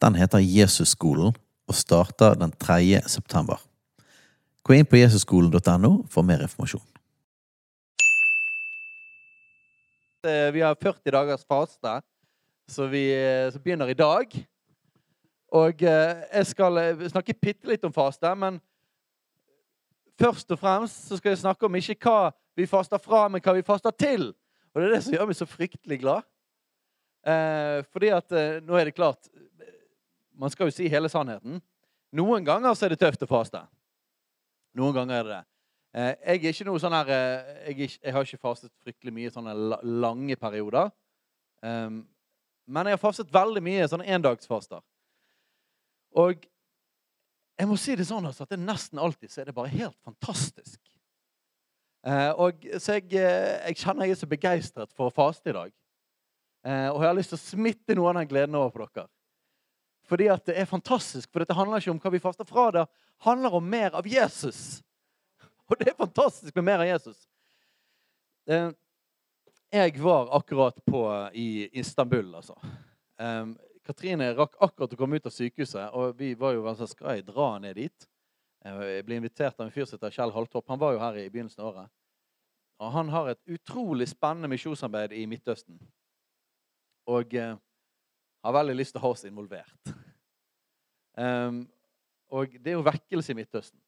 Den heter Jesusskolen og starter den 3. september. Gå inn på jesusskolen.no for mer informasjon. Eh, Vi har 40 dagers faste, så vi eh, så begynner i dag. Og eh, jeg skal snakke bitte litt om faste, men først og fremst så skal jeg snakke om ikke hva vi faster fra, men hva vi faster til. Og det er det som gjør meg så fryktelig glad. Eh, fordi at eh, nå er det klart Man skal jo si hele sannheten. Noen ganger så er det tøft å faste. Noen ganger er det det. Eh, jeg er ikke noe sånn her eh, jeg, ikke- jeg har ikke fastet fryktelig mye sånne lange perioder. Um, men jeg har fastet veldig mye sånne endagsfaster. Og jeg må si det sånn altså, at det nesten alltid så er det bare helt fantastisk. Eh, og Så jeg, jeg kjenner jeg er så begeistret for å faste i dag. Og jeg har lyst til å smitte noe av den gleden over på dere. Fordi at det er fantastisk. For dette handler ikke om hva vi faster fra. Det handler om mer av Jesus. Og det er fantastisk med mer av Jesus. Eh, Jeg var akkurat på i Istanbul, altså. Katrine rakk akkurat å komme ut av sykehuset, og vi var jo sånn Skal jeg dra ned dit? Eh, Jeg ble invitert av en fyr som heter Kjell Haltorp. Han var jo her i begynnelsen av året. Og han har et utrolig spennende misjonsarbeid i Midtøsten. Og eh, har veldig lyst til å ha oss involvert. Um, og det er jo vekkelse i Midtøsten.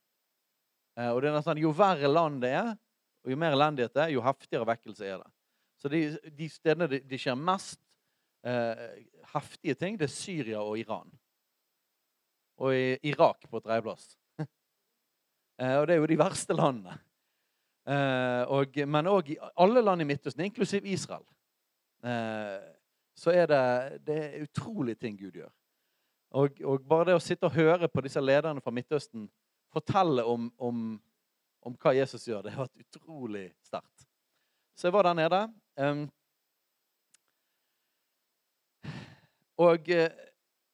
Uh, og det er nesten, Jo verre land det er, og jo mer elendighet det er, jo heftigere vekkelse er det. Så de, de stedene det, de skjer mest uh, heftige ting, det er Syria og Iran. Og i Irak på tredjeplass. uh, og det er jo de verste landene. Uh, og, men òg i alle land i Midtøsten, inklusiv Israel, eh, så er det, det utrolige ting Gud gjør. Og, og bare det å sitte og høre på disse lederne fra Midtøsten fortelle om, om, om hva Jesus gjør, det har vært utrolig sterkt. Så jeg var der nede. Um, og eh,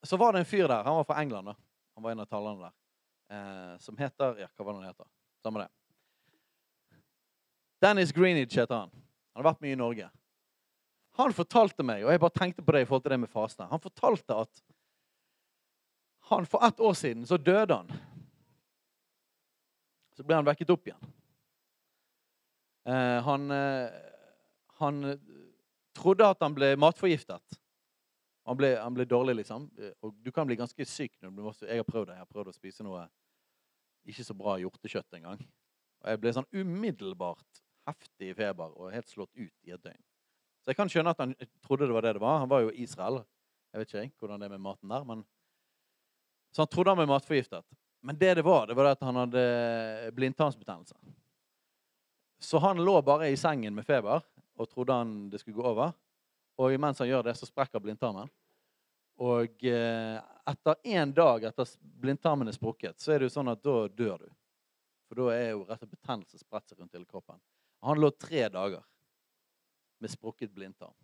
så var det en fyr der. Han var fra England. da. Han var en av talerne der. Eh, som heter Ja, hva var det han heter? Samme det. Dennis Greenidge heter han. Han har vært mye i Norge. Han fortalte meg, og jeg bare tenkte på det i forhold til det med faste Han fortalte at han for ett år siden så døde han. Så ble han vekket opp igjen. Eh, han, eh, han trodde at han ble matforgiftet. Han ble, han ble dårlig, liksom. Eh, Og du kan bli ganske syk når du blir. Jeg har prøvd det. Jeg har prøvd å spise noe ikke så bra hjortekjøtt en gang. Og jeg ble sånn umiddelbart heftig feber og helt slått ut i et døgn. Så jeg kan skjønne at han trodde det var det det var. Han var jo i Israel. Jeg vet ikke hvordan det er med maten der, men Så han trodde han ble matforgiftet. Men det det var, det var det at han hadde blindtarmsbetennelse. Så han lå bare i sengen med feber og trodde han det skulle gå over. Og mens han gjør det, så sprekker blindtarmen. Og eh, etter én dag etter blindtarmen er sprukket, så er det jo sånn at da dør du. For da er jo rett og slett betennelse spredt seg rundt hele kroppen. Han lå tre dager med sprukket blindtarm.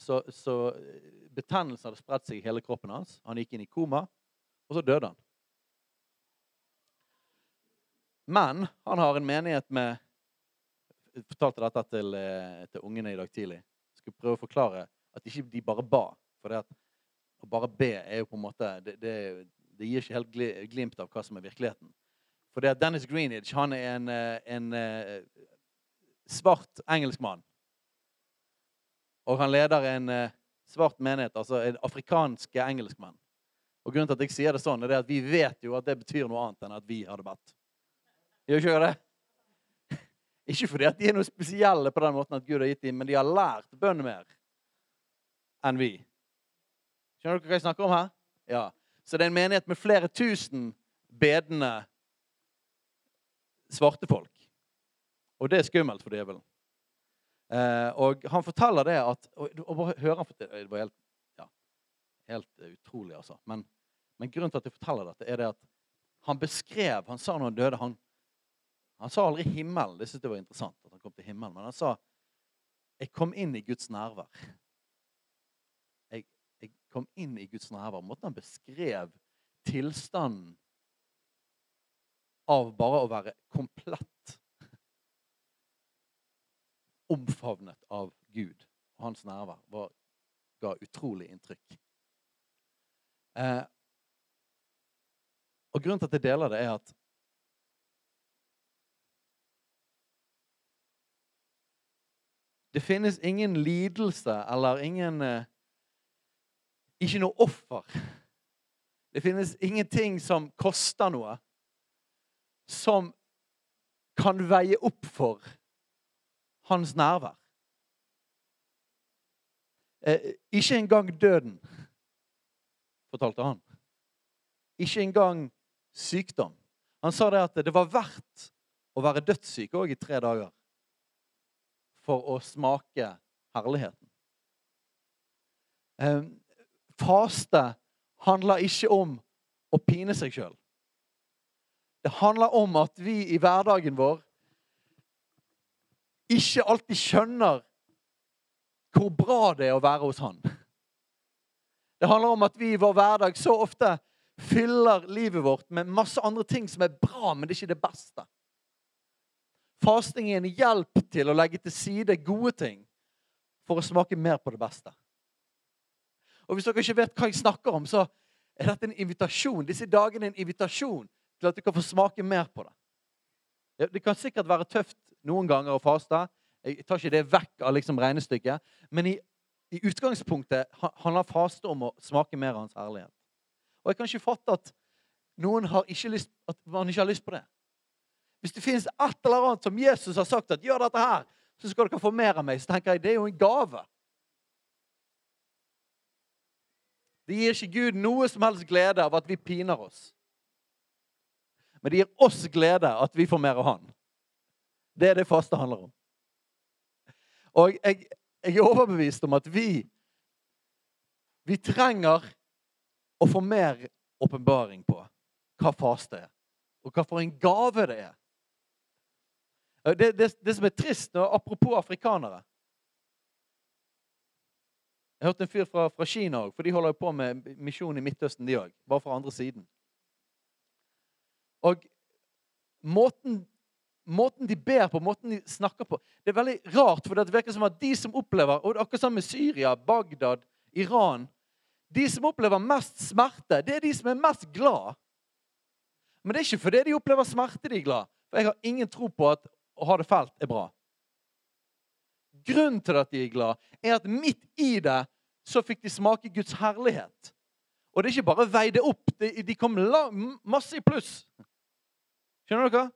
Så, så eh, betennelsen hadde spredt seg i hele kroppen hans. Han gikk inn i koma, og så døde han. Men han har en menighet med Jeg fortalte dette til, eh, til ungene i dag tidlig. Jeg skulle prøve å forklare at ikke de bare ba. For det at å bare be er jo på en måte Det, det, det gir ikke helt glimt av hva som er virkeligheten. For det at Dennis Greenidge han er en, eh, en eh, svart engelskmann. Og han leder en eh, svart menighet, altså en afrikanske engelskmenn. Og grunnen til at jeg sier det sånn, er at vi vet jo at det betyr noe annet enn at vi hadde bedt. Gjør ikke det? Ikke fordi at de er noe spesielle på den måten at Gud har gitt dem, men de har lært bønn mer enn vi. Skjønner dere hva jeg snakker om her? Ja. Så det er en menighet med flere tusen bedende svarte folk. Og det er skummelt for djevelen. Eh, og han forteller det at Og, og bare hører han det var helt, ja. helt eh, utrolig, altså. Men, men grunnen til at jeg forteller dette, er det at han beskrev Han sa når han døde Han, han sa aldri himmelen. Det syntes jeg var interessant. at han kom til himmelen, Men han sa jeg kom inn i Guds nærvær. Jeg, jeg kom inn i Guds nærvær. Måten han beskrev tilstanden av bare å være komplett omfavnet av Gud og hans nærvær, var, ga utrolig inntrykk. Eh, og grunnen til at jeg deler det, er at Det finnes ingen lidelse eller ingen eh, Ikke noe offer. Det finnes ingenting som koster noe, som kan veie opp for hans nærvær. Eh, ikke engang døden, fortalte han. Ikke engang sykdom. Han sa det at det var verdt å være dødssyk òg i tre dager for å smake herligheten. Eh, faste handler ikke om å pine seg sjøl. Det handler om at vi i hverdagen vår ikke alltid skjønner hvor bra det er å være hos Han. Det handler om at vi i vår hverdag så ofte fyller livet vårt med masse andre ting som er bra, men det er ikke det beste. Fasting er en hjelp til å legge til side gode ting for å smake mer på det beste. Og Hvis dere ikke vet hva jeg snakker om, så er dette en invitasjon. Disse dagene er en invitasjon til at du kan få smake mer på det. Det kan sikkert være tøft noen ganger å faste. Jeg tar ikke det vekk av liksom regnestykket. Men i, i utgangspunktet handler faste om å smake mer av Hans herlighet. Og jeg kan ikke fatte at noen har ikke lyst, at man ikke har lyst på det. Hvis det finnes et eller annet som Jesus har sagt at 'gjør dette her', så skal dere få mer av meg, så tenker jeg det er jo en gave. Det gir ikke Gud noe som helst glede av at vi piner oss. Men det gir oss glede at vi får mer av Han. Det er det faste handler om. Og jeg, jeg er overbevist om at vi vi trenger å få mer åpenbaring på hva faste er, og hva for en gave det er. Det, det, det som er trist, og apropos afrikanere Jeg hørte en fyr fra, fra Kina òg, for de holder jo på med misjon i Midtøsten, de òg. Bare fra andre siden. Og måten, måten, de ber på, måten de snakker på Det er veldig rart, for det virker som at de som opplever og det er Akkurat som med Syria, Bagdad, Iran De som opplever mest smerte, det er de som er mest glad. Men det er ikke fordi de opplever smerte de er glad. For jeg har ingen tro på at å ha det fælt er bra. Grunnen til at de er glad, er at midt i det så fikk de smake Guds herlighet. Og det er ikke bare veide opp. De kom masse i pluss. Skjønner dere?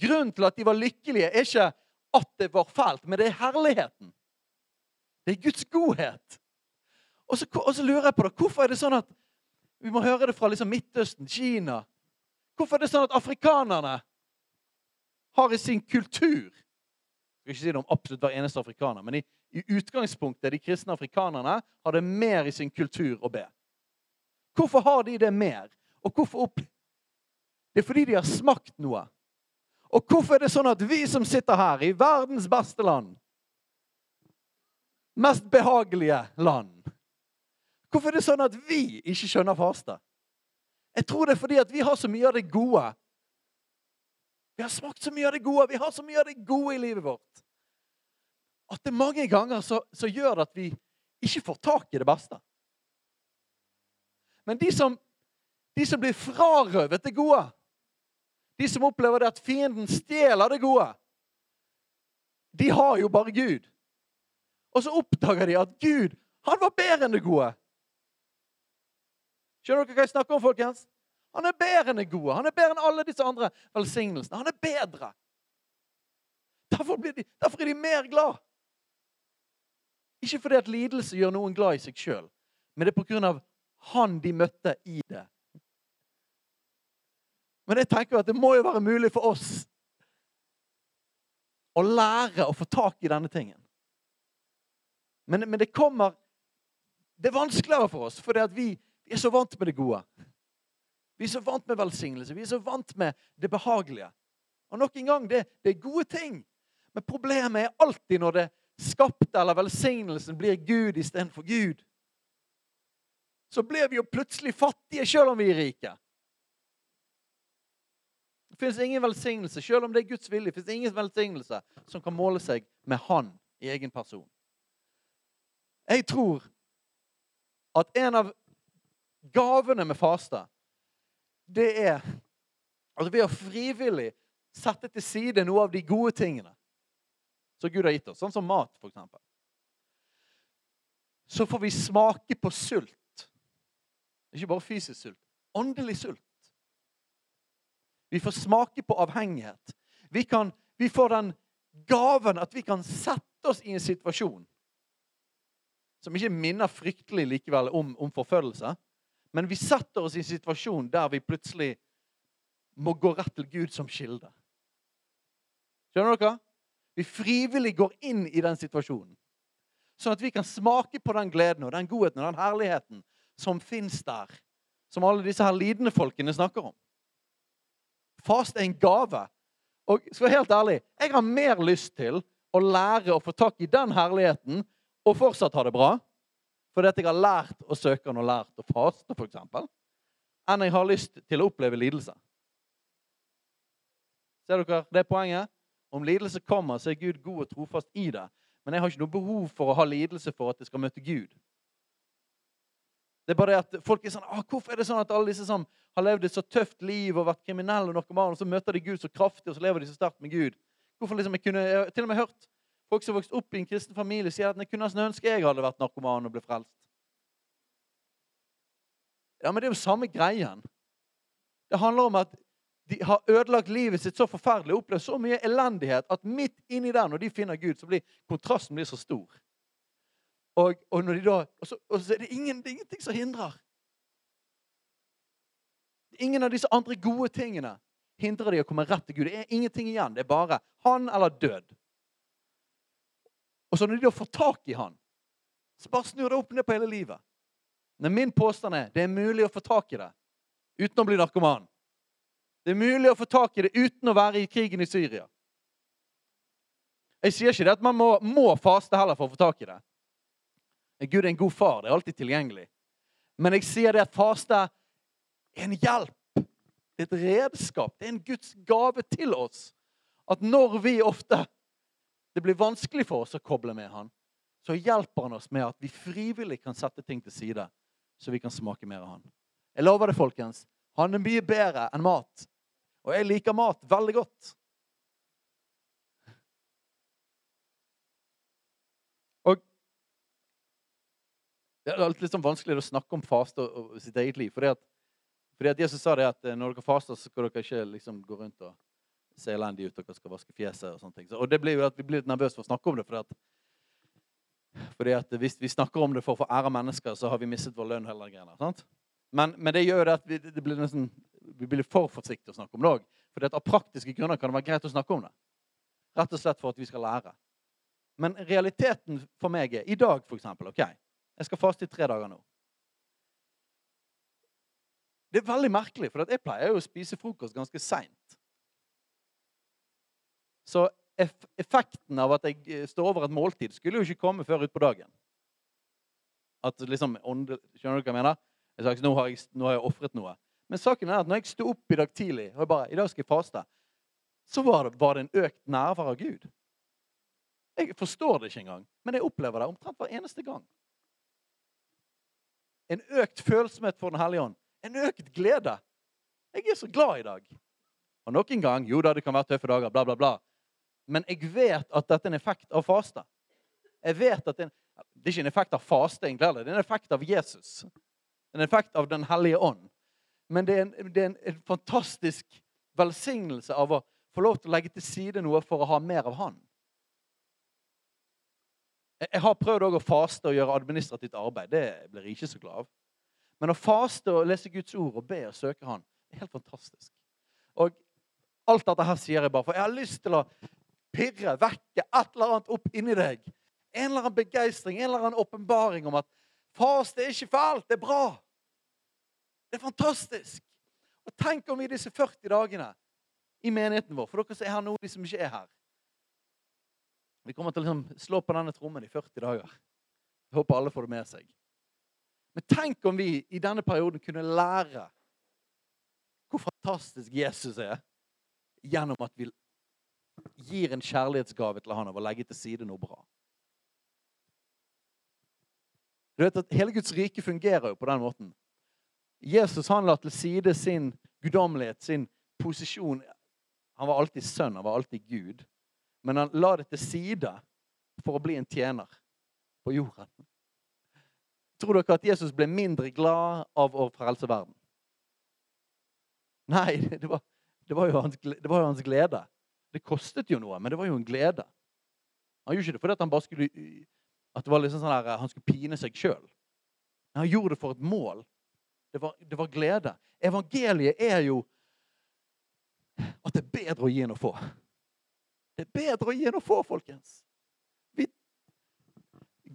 Grunnen til at de var lykkelige, er ikke at det var fælt, men det er herligheten. Det er Guds godhet. Og så, og så lurer jeg på det, hvorfor er det sånn at Vi må høre det fra liksom Midtøsten, Kina. Hvorfor er det sånn at afrikanerne har i sin kultur Jeg skal ikke si det om absolutt hver eneste afrikaner, men i, i utgangspunktet de kristne afrikanerne har det mer i sin kultur å be. Hvorfor har de det mer? Og hvorfor opp... Det er fordi de har smakt noe. Og hvorfor er det sånn at vi som sitter her, i verdens beste land Mest behagelige land Hvorfor er det sånn at vi ikke skjønner faste? Jeg tror det er fordi at vi har så mye av det gode vi har smakt så mye av det gode, vi har så mye av det gode i livet vårt. At det mange ganger så, så gjør at vi ikke får tak i det beste. Men de som, de som blir frarøvet det gode, de som opplever det at fienden stjeler det gode, de har jo bare Gud. Og så oppdager de at Gud, han var bedre enn det gode. Skjønner dere hva jeg snakker om, folkens? Han er bedre enn det gode. Han er bedre enn alle disse andre velsignelsene. Han er bedre. Derfor, de, derfor er de mer glad. Ikke fordi at lidelse gjør noen glad i seg sjøl, men det er på grunn av han de møtte i det. Men jeg tenker at det må jo være mulig for oss å lære å få tak i denne tingen. Men, men det kommer det er vanskeligere for oss, fordi vi, vi er så vant med det gode. Vi er så vant med velsignelse. Vi er så vant med det behagelige. Og nok en gang, det, det er gode ting. Men problemet er alltid når det skapte eller velsignelsen blir Gud istedenfor Gud. Så blir vi jo plutselig fattige selv om vi er rike. Det fins ingen velsignelse, selv om det er Guds vilje, finnes ingen velsignelse som kan måle seg med Han i egen person. Jeg tror at en av gavene med faste, det er at ved å frivillig sette til side noe av de gode tingene som Gud har gitt oss, sånn som mat, f.eks. Så får vi smake på sult. Ikke bare fysisk sult. Åndelig sult. Vi får smake på avhengighet. Vi, kan, vi får den gaven at vi kan sette oss i en situasjon som ikke minner fryktelig likevel om, om forfølgelse. Men vi setter oss i en situasjon der vi plutselig må gå rett til Gud som kilde. Skjønner dere? Vi frivillig går inn i den situasjonen. Sånn at vi kan smake på den gleden og den godheten og den herligheten som fins der. Som alle disse her lidende folkene snakker om. Fast er en gave. Og skal være helt ærlig, jeg har mer lyst til å lære å få tak i den herligheten og fortsatt ha det bra, fordi at jeg har lært å søke og lært å faste, f.eks., enn jeg har lyst til å oppleve lidelse. Ser dere det poenget? Om lidelse kommer, så er Gud god og trofast i det. Men jeg har ikke noe behov for å ha lidelse for at jeg skal møte Gud. Det er bare at folk er sånn, ah, Hvorfor er det sånn at alle disse som har levd et så tøft liv og vært kriminelle, og narkomane, og så møter de Gud så kraftig, og så lever de så sterkt med Gud? Hvorfor liksom Jeg kunne, jeg har til og med hørt folk som har vokst opp i en kristen familie, sier at jeg kunne nesten ønske jeg hadde vært narkoman og ble frelst. Ja, men det er jo samme greien. Det handler om at de har ødelagt livet sitt så forferdelig, opplevd så mye elendighet, at midt inni der, når de finner Gud, så blir kontrasten blir så stor. Og, og, da, og, så, og så, er det, ingen, ingenting som hindrer. Ingen av disse andre gode tingene hindrer de å komme rett til Gud. Det er ingenting igjen. Det er bare han eller død. Og så når de da får tak i han, så bare snur det opp ned på hele livet. Men min påstand er det er mulig å få tak i det uten å bli narkoman. Det er mulig å få tak i det uten å være i krigen i Syria. Jeg sier ikke det at man må, må faste heller for å få tak i det. Gud er en god far. Det er alltid tilgjengelig. Men jeg sier det at faste er en hjelp. Det er et redskap. Det er en Guds gave til oss. At når vi ofte det blir vanskelig for oss å koble med Han, så hjelper han oss med at vi frivillig kan sette ting til side, så vi kan smake mer av Han. Jeg lover det, folkens. Han er mye bedre enn mat. Og jeg liker mat veldig godt. Og Det er litt sånn vanskelig å snakke om faste og sitt eget liv. Fordi at, fordi at Jesus sa det at eh, når dere faster, så skal dere ikke liksom gå rundt og se elendige ut. Dere skal vaske fjeset og sånne ting. Så, og det blir jo at vi blir litt nervøse for å snakke om det. fordi at fordi at Hvis vi snakker om det for å få ære mennesker, så har vi mistet vår lønn. hele greiene, sant? Men, men, det gjør jo at vi, det blir nesten vi blir for forsiktige å snakke om det òg. For av praktiske grunner kan det være greit å snakke om det. Rett og slett for at vi skal lære. Men realiteten for meg er i dag, for eksempel, ok, Jeg skal faste i tre dager nå. Det er veldig merkelig, for jeg pleier jo å spise frokost ganske seint. Så effekten av at jeg eh, står over et måltid, skulle jo ikke komme før utpå dagen. At liksom, Skjønner du hva jeg mener? Jeg sa, nå har jeg, nå jeg ofret noe. Men saken er at når jeg sto opp i dag tidlig og jeg bare, i dag skal jeg faste, så var det, var det en økt nærvær av Gud. Jeg forstår det ikke engang, men jeg opplever det omtrent hver eneste gang. En økt følsomhet for Den hellige ånd. En økt glede. Jeg er så glad i dag. Og nok en gang Jo da, det kan være tøffe dager, bla, bla, bla. Men jeg vet at dette er en effekt av faste. Jeg vet at det er, det er ikke en effekt av faste, egentlig, det er en effekt av Jesus. En effekt av Den hellige ånd. Men det er, en, det er en, en, fantastisk velsignelse av å få lov til å legge til side noe for å ha mer av Han. Jeg, har prøvd å faste og gjøre administrativt arbeid. Det blir jeg ikke så glad av. Men å faste og lese Guds ord og be og søke Han, er helt fantastisk. Og alt dette her sier jeg bare for jeg har lyst til å pirre, vekke et eller annet opp inni deg. En eller annen begeistring, en eller annen åpenbaring om at Faste er ikke fælt. Det er bra. Det er fantastisk. Og tenk om vi disse 40 dagene i menigheten vår, for dere som er her nå, de som ikke er her Vi kommer til å liksom slå på denne trommen i 40 dager. Jeg håper alle får det med seg. Men tenk om vi i denne perioden kunne lære hvor fantastisk Jesus er gjennom at vi gir en kjærlighetsgave til han av å legge til side noe bra. Du vet at Hele Guds rike fungerer jo på den måten. Jesus han la til side sin guddommelighet, sin posisjon. Han var alltid sønn, han var alltid Gud. Men han la det til side for å bli en tjener på jorden. Tror dere at Jesus ble mindre glad av å frelse verden? Nei, det var, det var, jo, hans, det var jo hans glede. Det kostet jo noe, men det var jo en glede. Han gjorde ikke det fordi han bare skulle at det var liksom sånn der, han skulle pine seg sjøl. Han gjorde det for et mål. Det var, det var, glede. Evangeliet er jo at det er bedre å gi enn å få. Det er bedre å gi enn å få, folkens. Vi,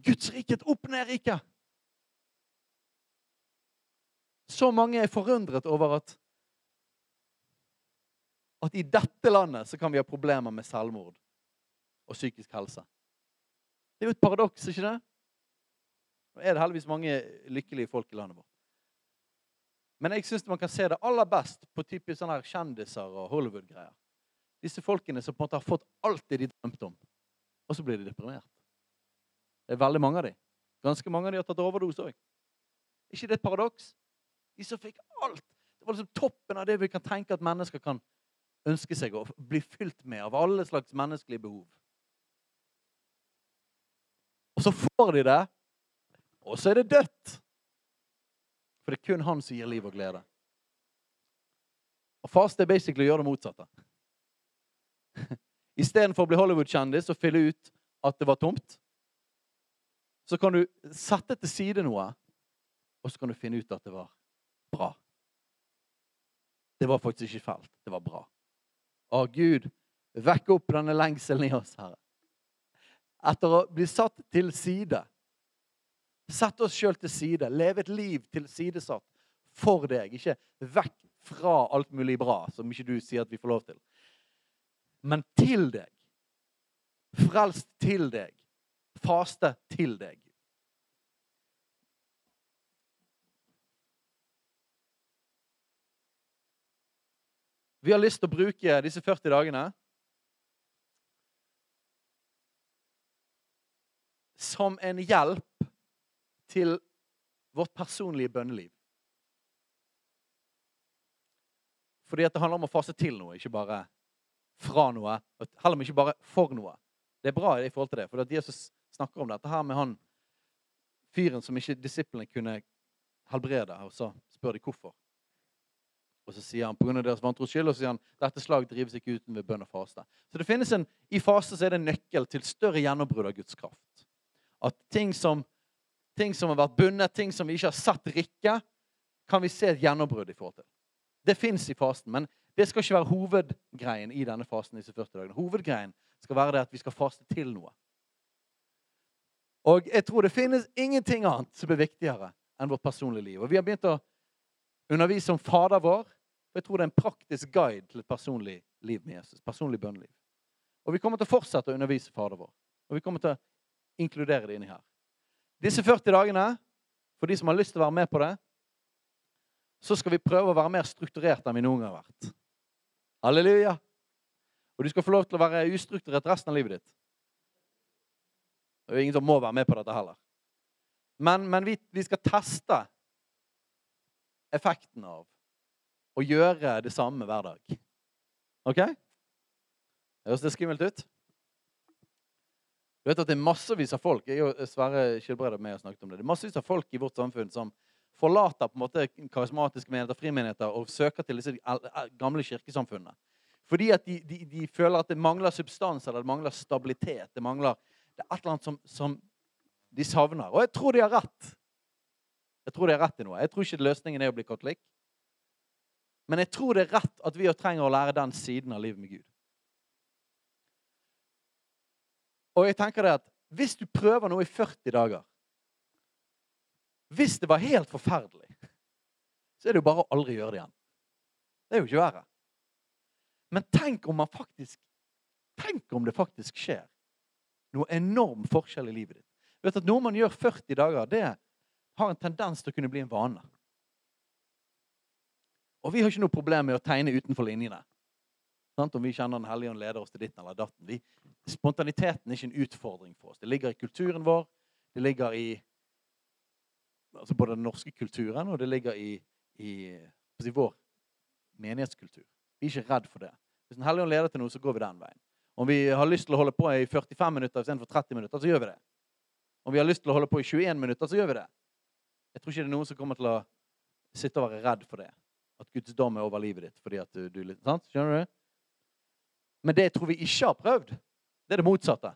Guds rike, et opp-ned-rike. Så mange er forundret over at at i dette landet så kan vi ha problemer med selvmord og psykisk helse. Det er jo et paradoks, ikke det? Nå er det heldigvis mange lykkelige folk i landet vårt. Men jeg syns man kan se det aller best på typisk sånne her kjendiser og Hollywood-greier. Disse folkene som på en måte har fått alt det de drømte om, og så blir de deprimert. Det er veldig mange av dem. Ganske mange av dem har tatt overdose òg. ikke det et paradoks? De som fikk alt. Det var liksom toppen av det vi kan tenke at mennesker kan ønske seg å bli fylt med av alle slags menneskelige behov. Og så får de det, og så er det dødt. For det er kun han som gir liv og glede. Og faste er basically å gjøre det motsatte. Istedenfor å bli Hollywood-kjendis og fylle ut at det var tomt, så kan du sette til side noe, og så kan du finne ut at det var bra. Det var faktisk ikke fælt. Det var bra. Å, Gud, vekk opp denne lengselen i oss, Herre. Etter å bli satt til side. Sette oss sjøl til side. Leve et liv tilsidesatt for deg. Ikke vekk fra alt mulig bra, som ikke du sier at vi får lov til. Men til deg. Frelst til deg. Faste til deg. Vi har lyst til å bruke disse 40 dagene som en hjelp til vårt personlige bønneliv. Fordi det handler om å fase til noe, ikke bare fra noe. Heller ikke bare for noe. Det er bra i forhold til det, for Jesus snakker om dette her med han fyren som ikke disiplene kunne helbrede, og så spør de hvorfor. Og så sier han på grunn av deres vantros skyld, og så sier han dette slag drives ikke uten ved bønn og faste. Så det finnes en, I faste så er det en nøkkel til større gjennombrudd av Guds kraft. At ting som, ting som har vært bundet, ting som vi ikke har sett rikke, kan vi se et gjennombrudd i forhold til. Det fins i fasten, men det skal ikke være hovedgreien i denne fasen. disse 40 dagene. Hovedgreien skal være det at vi skal faste til noe. Og jeg tror det finnes ingenting annet som er viktigere enn vårt personlige liv. Og Vi har begynt å undervise om Fader vår. Og jeg tror det er en praktisk guide til et personlig liv med Jesus. personlig bønneliv. Og vi kommer til å fortsette å undervise Fader vår. Og vi kommer til å inkludere det inni her. Disse 40 dagene, for de som har lyst til å være med på det, så skal vi prøve å være mer strukturert enn vi noen gang har vært. Halleluja! Og du skal få lov til å være ustrukturert resten av livet ditt. Det er jo ingen som må være med på dette heller. Men, men vi, vi skal teste effekten av å gjøre det samme hver dag. OK? Høres det skummelt ut? Du vet at Det er massevis av folk jeg og Sverre Skilbreid med og snakket om det. Det er massevis av folk i vårt samfunn som forlater på en måte karismatiske menigheter, frimenigheter og søker til disse gamle kirkesamfunnene. Fordi at de, de, de, føler at det mangler substans eller det mangler stabilitet. Det mangler det er et eller annet som, som de savner. Og jeg tror de har rett. Jeg tror de har rett i noe. Jeg tror ikke løsningen er å bli katolikk. Men jeg tror det er rett at vi trenger å lære den siden av livet med Gud. Og jeg tenker det at hvis du prøver noe i 40 dager, Hvis det var helt forferdelig, så er det jo bare å aldri gjøre det igjen. Det er jo ikke verre. Men tenk om man faktisk Tenk om det faktisk skjer noe enorm forskjell i livet ditt. Du Vet at Noe man gjør 40 dager, det har en tendens til å kunne bli en vane. Og vi har ikke noe problem med å tegne utenfor linjene. Sant? Om vi kjenner Den hellige ånd leder oss til ditten eller datten. Vi, spontaniteten er ikke en utfordring for oss. Det ligger i kulturen vår. Det ligger i altså både den norske kulturen, og det ligger i, i, i vår menighetskultur. Vi er ikke redd for det. Hvis Den hellige ånd leder til noe, så går vi den veien. Om vi har lyst til å holde på i 45 minutter istedenfor 30 minutter, så gjør vi det. Om vi har lyst til å holde på i 21 minutter, så gjør vi det. Jeg tror ikke det er noen som kommer til å sitte og være redd for det. At Guds dom er over livet ditt. fordi at du, du sant? Skjønner du? Men det tror vi ikke har prøvd, det er det motsatte.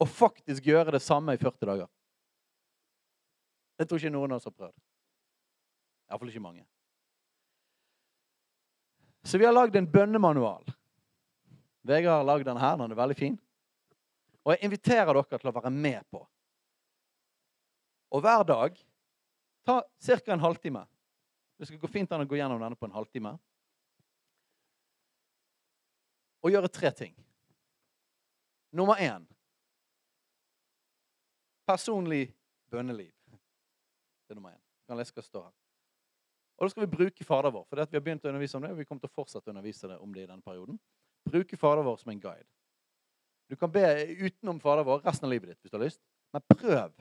Å faktisk gjøre det samme i 40 dager. Det tror ikke noen av oss har prøvd. Iallfall ikke mange. Så vi har lagd en bønnemanual. Vegard har lagd den her. Den er veldig fin. Og jeg inviterer dere til å være med på. Og hver dag ta ca. en halvtime. Det skal gå fint an å gå gjennom denne på en halvtime. Og gjøre tre ting. Nummer én personlig bønneliv. Det er nummer én. Kan lese hva det står her. Og da skal vi bruke Fader vår. For vi har begynt å undervise om det, og vi kommer til å fortsette å undervise det om det i denne perioden. Bruke Fader vår som en guide. Du kan be utenom Fader vår resten av livet ditt hvis du har lyst, men prøv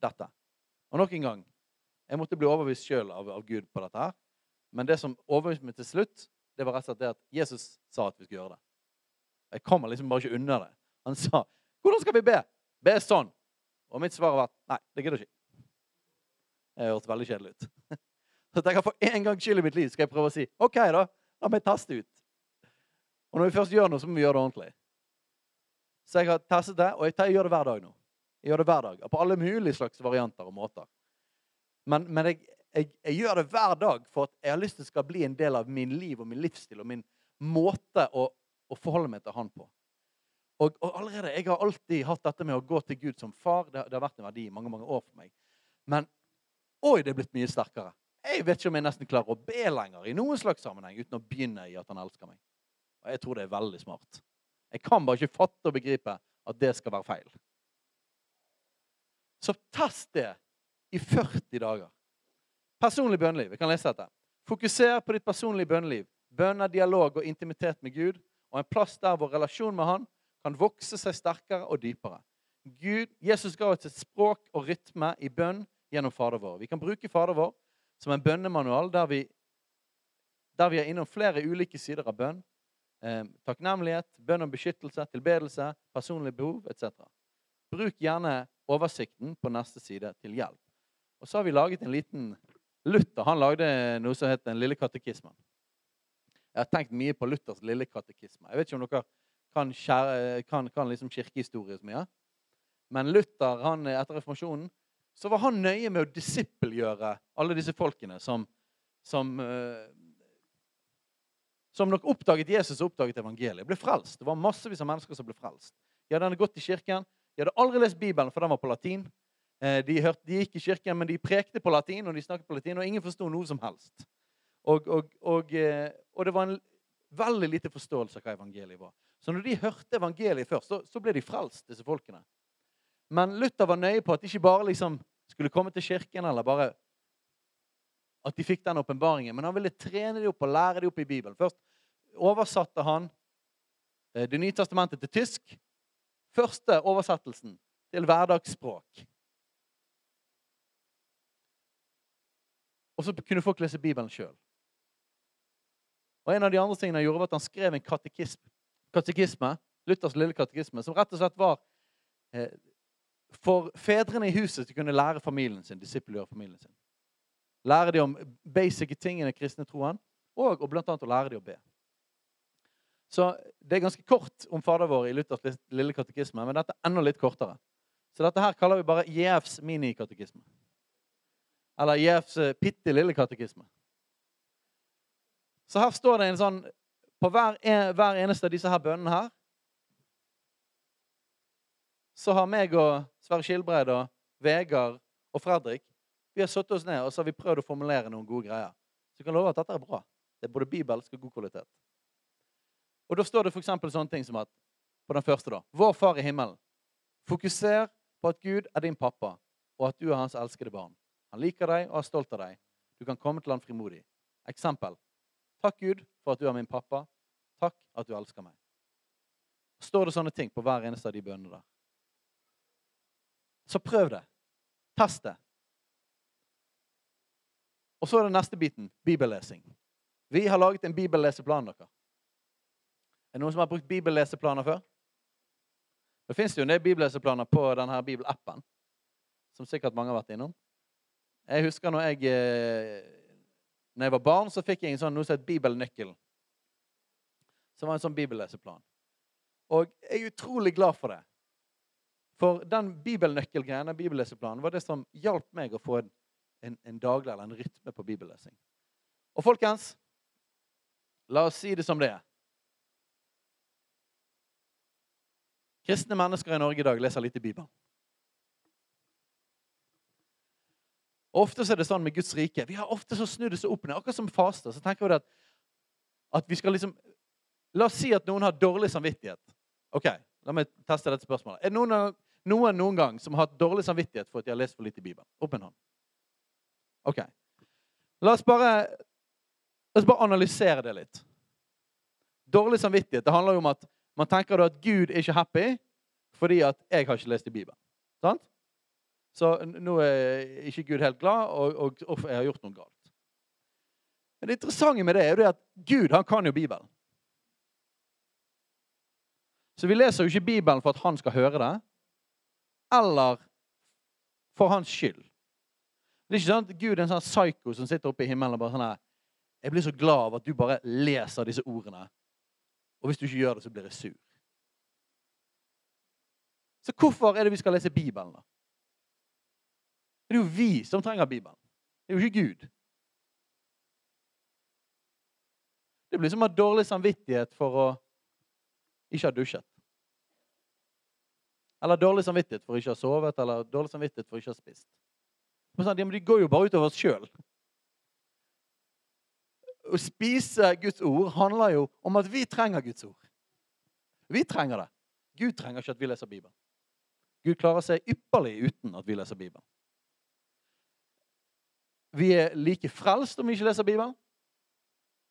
dette. Og nok en gang jeg måtte bli overbevist sjøl av, av, Gud på dette. her. Men det som overbeviste meg til slutt, det var rett og slett det at Jesus sa at vi skulle gjøre det. Jeg kommer liksom bare ikke unna det. Han sa 'Hvordan skal vi be?' Be sånn. Og mitt svar vært nei, det gidder ikke. Det hørtes veldig kjedelig ut. Så jeg kan for en gangs skyld i mitt liv skal jeg prøve å si OK, da. La meg teste ut. Og når vi først gjør noe, så må vi gjøre det ordentlig. Så jeg har testet det, og jeg gjør det hver dag nå. Jeg gjør det hver dag, På alle mulige slags varianter og måter. Men, men jeg, jeg, jeg, gjør det hver dag for at jeg har lyst til det skal bli en del av min liv og min livsstil og min måte å, å forholde meg til Han på. Og, og, allerede, Jeg har alltid hatt dette med å gå til Gud som far. Det, det har vært en verdi i mange mange år for meg. Men oi, det er blitt mye sterkere. Jeg vet ikke om jeg nesten klarer å be lenger i noen slags sammenheng uten å begynne i at han elsker meg. Og jeg tror det er veldig smart. Jeg kan bare ikke fatte og begripe at det skal være feil. Så test det i 40 dager. Personlig bønneliv. Jeg kan lese dette. Fokuser på ditt personlige bønneliv. Bønner, dialog og intimitet med Gud, og en plass der vår relasjon med Han kan vokse seg sterkere og dypere. Gud, Jesus ga oss et språk og rytme i bønn gjennom Fader vår. Vi kan bruke Fader vår som en bønnemanual der vi, der vi er innom flere ulike sider av bønn. Eh, takknemlighet, bønn om beskyttelse, tilbedelse, personlige behov etc. Bruk gjerne oversikten på neste side til hjelp. Og så har vi laget en liten Luther han lagde noe som het Den lille katekismen. Jeg har tenkt mye på Luthers lille katekisme. Jeg vet ikke om dere kan, kan, kan liksom kirkehistorie så mye. Men Luther, han, etter reformasjonen, så var han nøye med å disippelgjøre alle disse folkene som, som, uh, som nok oppdaget Jesus og oppdaget evangeliet. Ble frelst. Det var massevis av mennesker som ble frelst. De hadde gått i kirken. De hadde aldri lest Bibelen, for den var på latin. Uh, de, hørte, de, gikk i kirken, men de prekte på latin, og de snakket på latin, og ingen forsto noe som helst. Og, og, og, uh, og, det var en veldig lite forståelse av hva evangeliet var. Så når de hørte evangeliet først, så, så ble de frelst, disse folkene. Men Luther var nøye på at de ikke bare liksom skulle komme til kirken, eller bare at de fikk den åpenbaringen. Men han ville trene dem opp og lære dem opp i Bibelen. Først oversatte han eh, Det nye testamentet til tysk. Første oversettelsen til hverdagsspråk. Og så kunne folk lese Bibelen sjøl. Og En av de andre tingene han gjorde, var at han skrev en katekisme, Luthers lille katekisme, som rett og slett var eh, for fedrene i huset til å kunne lære familien sin, disippelgjøre familien sin. Lære dem om basic tingene i kristne troen, og, og annet å lære dem å be. Så Det er ganske kort om Fader vår i Luthers lille katekisme, men dette er enda litt kortere. Så dette her kaller vi bare JFs minikatekisme. Eller JFs uh, bitte lille katekisme. Så her står det en sånn På hver, hver eneste av disse her bønnene her så har meg og Sverre Skilbreid og Vegard og Fredrik Vi har satt oss ned og så har vi prøvd å formulere noen gode greier. Så jeg kan love at dette er bra. Det er både bibelsk og god kvalitet. Og Da står det f.eks. sånne ting som at på den første, da Vår Far i himmelen. Fokuser på at Gud er din pappa, og at du er hans elskede barn. Han liker deg og er stolt av deg. Du kan komme til han frimodig. Eksempel. Takk, Gud, for at du er min pappa. Takk at du elsker meg. Står det sånne ting på hver eneste av de bønnene der? Så prøv det. Test det. Og så er det neste biten bibellesing. Vi har laget en bibelleseplan. dere. Er det noen som har brukt bibelleseplaner før? Det fins jo en del bibelleseplaner på denne bibelappen, som sikkert mange har vært innom. Jeg husker når jeg, eh, når jeg var barn, så fikk jeg en sånn, noe som het Bibelnøkkelen. Som var en sånn bibelleseplan. Og jeg er utrolig glad for det. For den bibelnøkkelgreien, den bibelleseplanen, var det som hjalp meg å få en, en, en daglig eller en rytme på bibellesing. Og folkens, la oss si det som det er. Kristne mennesker i Norge i dag leser litt i Bibelen. Og Ofte er det sånn med Guds rike. Vi har ofte så snudd det så opp ned. Akkurat som faste. Så tenker vi at, at vi skal liksom La oss si at noen har dårlig samvittighet. Ok, La meg teste dette spørsmålet. Er det noen, noen noen gang som har hatt dårlig samvittighet for at de har lest for litt i Bibelen? Opp en hånd. Ok. La oss bare, la oss bare analysere det litt. Dårlig samvittighet det handler jo om at man tenker at Gud er ikke happy fordi at jeg har ikke lest i Bibelen. Sant? Så nå er ikke Gud helt glad, og, og, og jeg har gjort noe galt. Men det interessante med det er jo det at Gud han kan jo Bibelen. Så vi leser jo ikke Bibelen for at han skal høre det, eller for hans skyld. Det er ikke sånn at Gud er en sånn psyko som sitter oppe i himmelen og bare sånn her Jeg blir så glad av at du bare leser disse ordene. Og hvis du ikke gjør det, så blir jeg sur. Så hvorfor er det vi skal lese Bibelen, da? Det er jo vi som trenger Bibelen. Det er jo ikke Gud. Det blir som å ha dårlig samvittighet for å ikke ha dusjet. Eller dårlig samvittighet for ikke å ha sovet, eller dårlig samvittighet for ikke å ha spist. Men sånn, De går jo bare utover oss sjøl. Å spise Guds ord handler jo om at vi trenger Guds ord. Vi trenger det. Gud trenger ikke at vi leser Bibelen. Gud klarer seg ypperlig uten at vi leser Bibelen. Vi er like frelst om vi ikke leser Bibelen.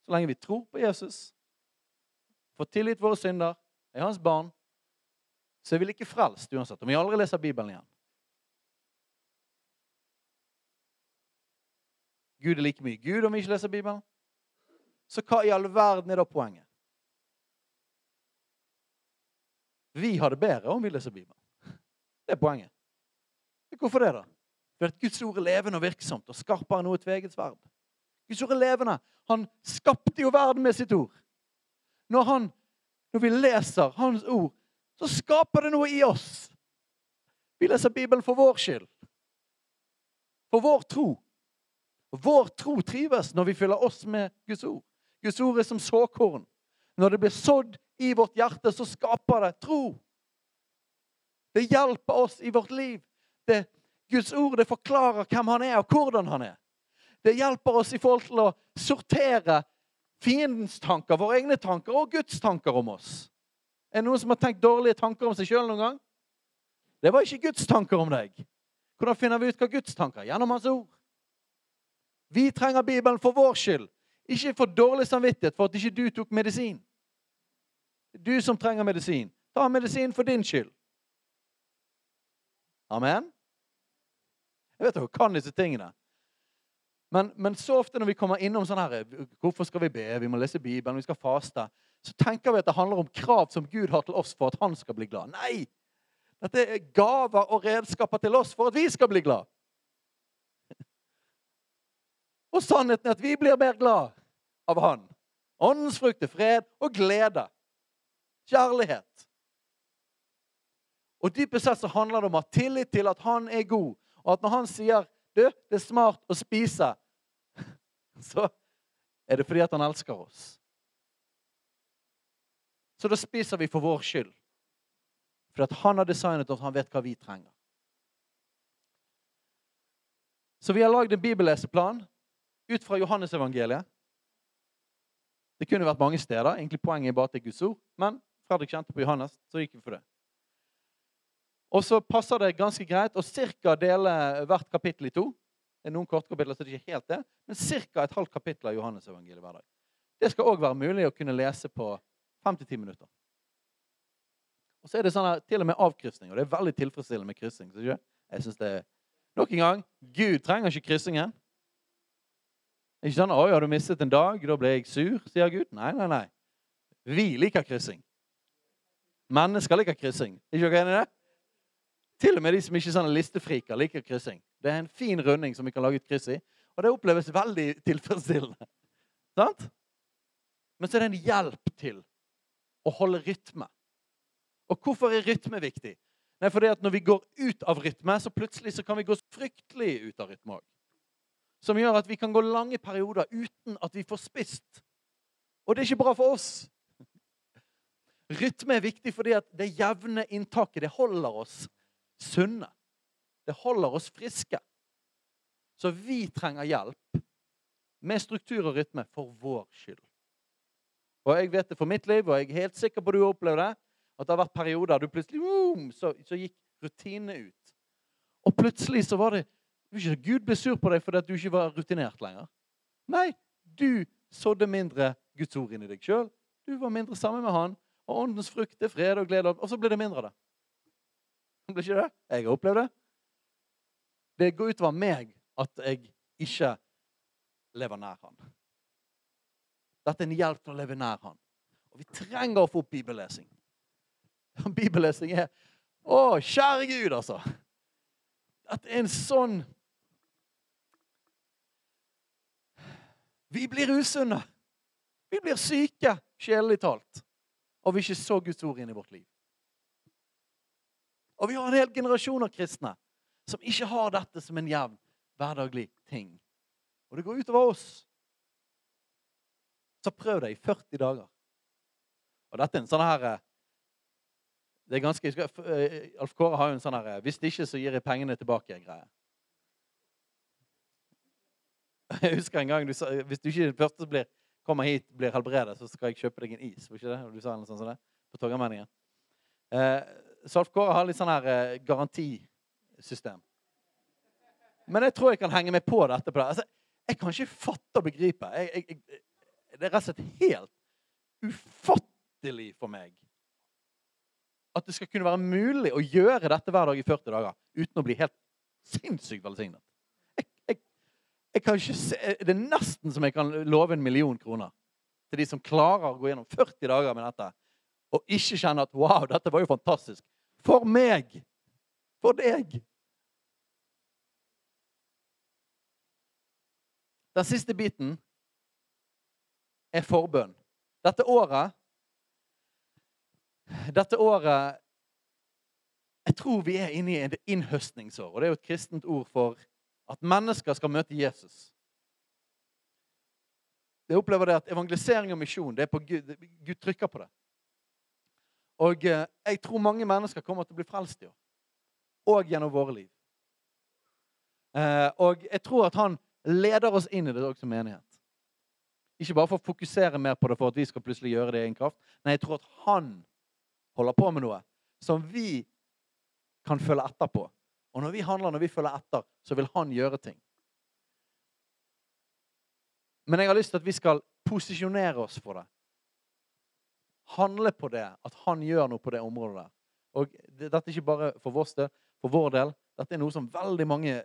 Så lenge vi tror på Jesus, får tilgitt våre synder, er hans barn, så er vi like frelst uansett om vi aldri leser Bibelen igjen. Gud er like mye Gud om vi ikke leser Bibelen. Så hva i all verden er da poenget? Vi har det bedre om vi leser Bibelen. Det er poenget. Hvorfor det, da? For at Guds ord er levende og virksomt og skarpere enn noe tveget sverd. Guds ord er levende. Han skapte jo verden med sitt ord. Når, han, når vi leser Hans ord, så skaper det noe i oss. Vi leser Bibelen for vår skyld. For vår tro. Vår tro trives når vi fyller oss med Guds ord. Guds ord er som såkorn. Når det blir sådd i vårt hjerte, så skaper det tro. Det hjelper oss i vårt liv. Det, Guds ord det forklarer hvem han er, og hvordan han er. Det hjelper oss i forhold til å sortere fiendens tanker, våre egne tanker og Guds tanker om oss. Er det noen som har tenkt dårlige tanker om seg sjøl noen gang? Det var ikke Guds tanker om deg. Hvordan finner vi ut hva Guds tanker Gjennom Hans ord. Vi trenger Bibelen for vår skyld, ikke for dårlig samvittighet for at ikke du tok medisin. Du som trenger medisin. Ta medisin for din skyld. Amen? Jeg vet dere kan disse tingene. Men, men, så ofte når vi kommer innom sånn her Hvorfor skal vi be? Vi må lese Bibelen, vi skal faste. Så tenker vi at det handler om krav som Gud har til oss for at han skal bli glad. Nei! Dette er gaver og redskaper til oss for at vi skal bli glad. Og sannheten er at vi blir mer glad av Han. Åndens frukt er fred og glede. Kjærlighet. Og dypest sett så handler det om å ha tillit til at Han er god, og at når Han sier du, det er smart å spise, så er det fordi at Han elsker oss. Så da spiser vi for vår skyld. For at Han har designet oss, han vet hva vi trenger. Så vi har lagd en bibelleseplan ut fra Johannesevangeliet. Det kunne vært mange steder. Egentlig Poenget er bare at det er Guds ord. Men Fredrik kjente på Johannes, så gikk vi for det. Og så passer det ganske greit å ca. dele hvert kapittel i to. Det er noen kortkapitler, så det er ikke helt det, men ca. et halvt kapittel av Johannes-evangeliet hver dag. Det skal òg være mulig å kunne lese på fem til ti minutter. Og så er det sånn her, til og med avkrysning, og det er veldig tilfredsstillende med kryssing. Så jeg synes det er Nok en gang Gud trenger ikke kryssingen. Ikke sånn 'Oi, har du mistet en dag? Da ble jeg sur', sier Gud. Nei, nei, nei. Vi liker kryssing. Mennesker liker kryssing. Er ikke dere enig i det? Til og med de som ikke er sånne listefriker, liker kryssing. Det er en fin runding som vi kan lage et kryss i, og det oppleves veldig tilfredsstillende. Sant? Men så er det en hjelp til å holde rytme. Og hvorfor er rytme viktig? Nei, fordi at Når vi går ut av rytme, så plutselig så kan vi gå fryktelig ut av rytme òg. Som gjør at vi kan gå lange perioder uten at vi får spist. Og det er ikke bra for oss. Rytme er viktig fordi at det jevne inntaket det holder oss sunne. Det holder oss friske. Så vi trenger hjelp med struktur og rytme for vår skyld. Og jeg vet det for mitt liv, og jeg er helt sikker på at du har det, at det har vært perioder du plutselig boom, så, så, gikk rutinene ut. Og plutselig så var det ikke Gud ble sur på deg fordi at du ikke var rutinert lenger. Nei, du sådde mindre Guds ord inn i deg sjøl. Du var mindre sammen med Han. Og åndens frukt er fred og glede. Og så blir det mindre av det. Blir ikke det? Jeg har opplevd det. Det går utover meg at jeg ikke lever nær Han. Dette er en hjelp til å leve nær Han. Og vi trenger å få opp bibellesing. Bibellesing er Å, kjære Gud, altså! At er en sånn Vi blir usunne. Vi blir syke, sjelelig talt, og vi ikke så Guds ord inn i vårt liv. Og vi har en hel generasjon av kristne som ikke har dette som en jevn, hverdaglig ting. Og det går utover oss. Så prøv det i 40 dager. Og dette er en sånn her eh, det er ganske, eh, Alf Kåre har jo en sånn her eh, 'Hvis det ikke, så gir jeg pengene tilbake'-greie. Jeg husker en gang du sa hvis du ikke første blir, kommer hit blir helbredet, så skal jeg kjøpe deg en is. Var ikke det? Du sa noe sånt som det på Torgallmenningen. Så Alf Kåre har litt sånn her garantisystem. Men jeg tror jeg kan henge meg på dette. på det. Altså, jeg kan ikke fatte og begripe. Jeg, jeg, jeg, det er rett og slett helt ufattelig for meg at det skal kunne være mulig å gjøre dette hver dag i 40 dager uten å bli helt sinnssykt velsignet. Jeg, jeg, jeg kan ikke se, det er nesten som jeg kan love en million kroner til de som klarer å gå gjennom 40 dager med dette og ikke kjenne at 'wow, dette var jo fantastisk'. For meg! For deg! Den siste biten er forbønn. Dette året Dette året Jeg tror vi er inne i et innhøstningsår. Og det er jo et kristent ord for at mennesker skal møte Jesus. Jeg opplever det at Evangelisering og misjon det er på Gud, Gud trykker på det. Og eh, jeg tror mange mennesker kommer til å bli frelst i år. Og gjennom våre liv. Eh, og jeg tror at han leder oss inn i det også menighet. Ikke bare for å fokusere mer på det for at vi skal plutselig gjøre det i en kraft. Nei, jeg tror at han holder på med noe som vi kan følge etter på. Og når vi handler, når vi følger etter, så vil han gjøre ting. Men jeg har lyst til at vi skal posisjonere oss for det handle på det, at han gjør noe på det området der. Og Dette er ikke bare for vår del, for vår del. Dette er noe som veldig mange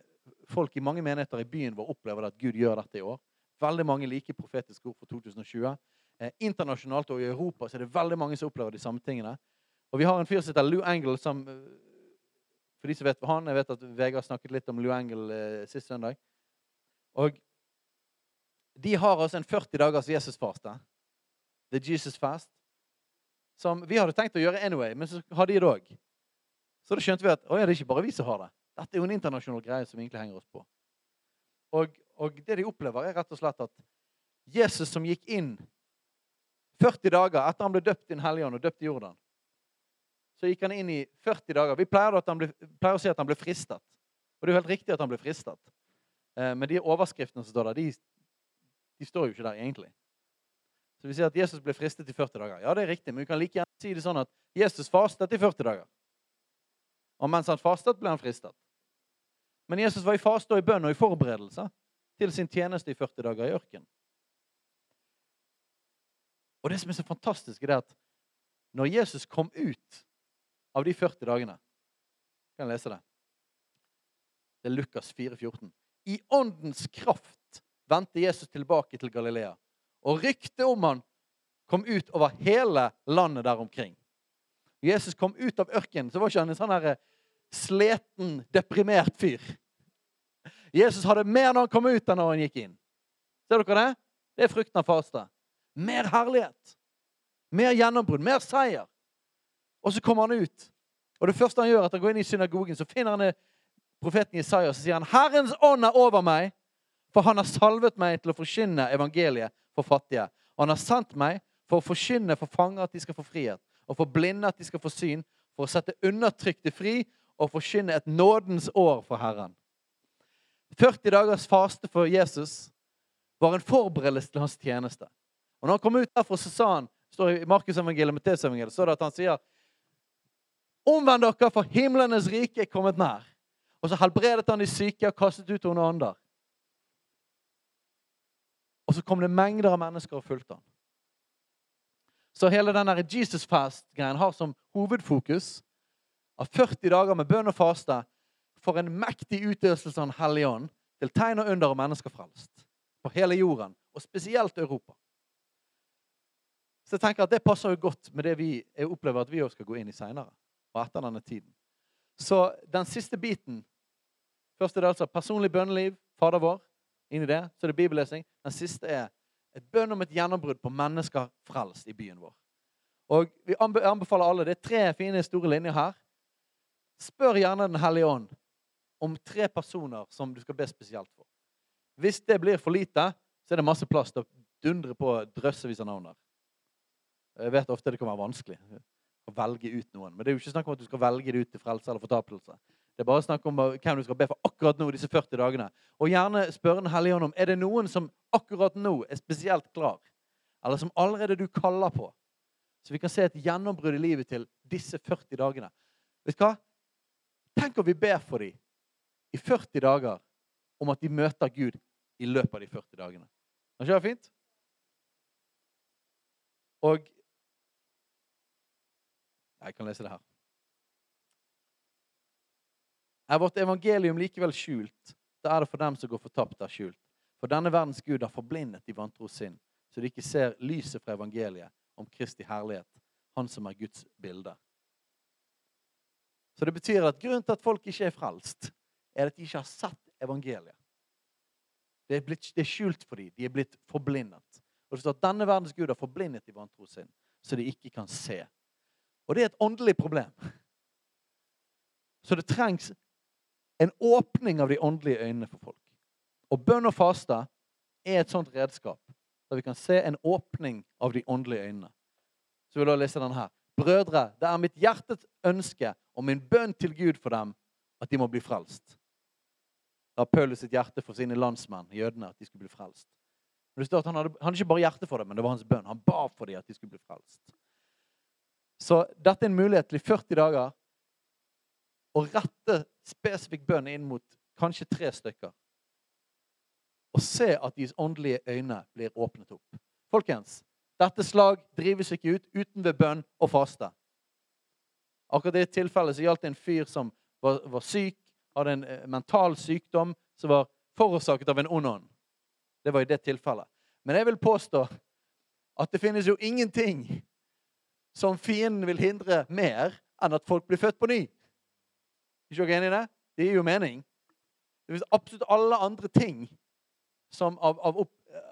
folk i mange menigheter i byen vår opplever at Gud gjør dette i år. Veldig mange liker profetiske ord for 2020. Eh, internasjonalt og i Europa så er det veldig mange som opplever de samme tingene. Og vi har en fyr som heter Lou Angle, som eh, For de som vet han, jeg vet at Vegard snakket litt om Lou Angle eh, sist søndag. Og de har altså en 40 dagers Jesusfaste. The Jesus Fast som vi hadde tenkt å gjøre anyway, men så hadde de det òg. Så da skjønte vi at å, ja, det er ikke bare vi som har det. Dette er jo en internasjonal greie som egentlig henger oss på. Og, og det de opplever, er rett og slett at Jesus som gikk inn 40 dager etter han ble døpt i Den hellige ånd og døpt i Jordan, så gikk han inn i 40 dager. Vi pleier, ble, pleier, å si at han ble fristet. Og det er jo helt riktig at han ble fristet. Eh, men de overskriftene som står der, de, de står jo ikke der egentlig. Så vi sier at Jesus ble fristet i 40 dager. Ja, det er riktig, men vi kan like gjerne si det sånn at Jesus fastet i 40 dager. Og mens han fastet, ble han fristet. Men Jesus var i faste og i bønn og i forberedelse til sin tjeneste i 40 dager i ørkenen. Og det som er så fantastisk, er at når Jesus kom ut av de 40 dagene Kan jeg lese det? Det er Lukas 4, 14. I åndens kraft vendte Jesus tilbake til Galilea. Og ryktet om han kom ut over hele landet der omkring. Jesus kom ut av ørkenen, så var ikke han en sånn eh, sleten, deprimert fyr. Jesus hadde mer når han kom ut, enn når han gikk inn. Ser dere det? Det er frukten av faste. Mer herlighet. Mer gjennombrudd. Mer seier. Og så kommer han ut. Og det første han gjør, er at han går inn i synagogen, så finner han profeten Jesaja og sier han, 'Herrens ånd er over meg, for han har salvet meg til å forkynne evangeliet for fattige.' 'Og han har sendt meg for å forkynne for fanger at de skal få frihet,' 'og for blinde at de skal få syn,' 'for å sette undertrykte fri,' 'og forkynne et nådens år for Herren.' 40 dagers faste for Jesus var en forberedelse til hans tjeneste. Og når han kom ut derfra, så sa han står i Markus evangeliet, Matteus evangeliet, så det at han sier Omvend dere, for himlenes rike er kommet nær. Og så helbredet han de syke og kastet ut onde ånder. Og så kom det mengder av mennesker og fulgte han. Så hele den Jesus Fast-greien har som hovedfokus av 40 dager med bønn og faste for en mektig utøvelse av Den hellige ånd til tegn og under og mennesker frelst. På hele jorden, og spesielt Europa. Så jeg tenker at det passer jo godt med det vi opplever at vi også skal gå inn i seinere. Og etter denne tiden. Så den siste biten Først er det altså personlig bønneliv, Fader vår. Inn i det. Så er det bibellesing. Den siste er et bønn om et gjennombrudd på mennesker frelst i byen vår. Og Vi anbefaler alle, Det er tre fine, store linjer her. Spør gjerne Den hellige ånd om tre personer som du skal be spesielt for. Hvis det blir for lite, så er det masse plass til å dundre på drøssevis av navn. Jeg vet ofte det kan være vanskelig å velge ut noen. Men det er jo ikke snakk om at du skal velge det ut til frelse eller fortapelse. Det er bare snakk om hvem du skal be for akkurat nå disse 40 dagene. Og gjerne spørre Den hellige ånd om er det noen som akkurat nå er spesielt klar, eller som allerede du kaller på. Så vi kan se et gjennombrudd i livet til disse 40 dagene. Vet du hva? Tenk om vi ber for dem i 40 dager om at de møter Gud i løpet av de 40 dagene. Er ikke det fint? Og Jeg kan lese det her. Er vårt evangelium likevel skjult, da er det for dem som går fortapt, er skjult. For denne verdens Gud har forblindet de vantro sinn, så de ikke ser lyset fra evangeliet om Kristi herlighet, Han som er Guds bilde. Så det betyr at grunnen til at folk ikke er frelst, er at de ikke har sett evangeliet. Det er, blitt, det er skjult for dem. De er blitt forblindet. Og det står at denne verdens Gud har forblindet i vantro sin, så de ikke kan se. Og det er et åndelig problem. Så det trengs en åpning av de åndelige øynene for folk. Og bønn og faste er et sånt redskap der vi kan se en åpning av de åndelige øynene. Så vil jeg lese den her. Brødre, det er mitt hjertets ønske og min bønn til Gud for dem at de må bli frelst. Da har Paulus sitt hjerte for sine landsmenn, jødene, at de skulle bli frelst. Men det står at han hadde, han hadde ikke bare hjerte for det, men det var hans bønn. Han ba for dem at de skulle bli frelst. Så dette er en mulighet til i 40 dager å rette spesifikk bønn inn mot kanskje tre stykker. Og se at deres åndelige øyne blir åpnet opp. Folkens, dette slag drives ikke ut uten ved bønn og faste. Akkurat i det tilfellet så gjaldt det en fyr som var, var, syk, hadde en eh, mental sykdom som var forårsaket av en ond ånd. Det var i det tilfellet. Men jeg vil påstå at det finnes jo ingenting som fienden vil hindre mer enn at folk blir født på ny. Er dere enig i det? Det gir jo mening. Det finnes absolutt alle andre ting som av, av,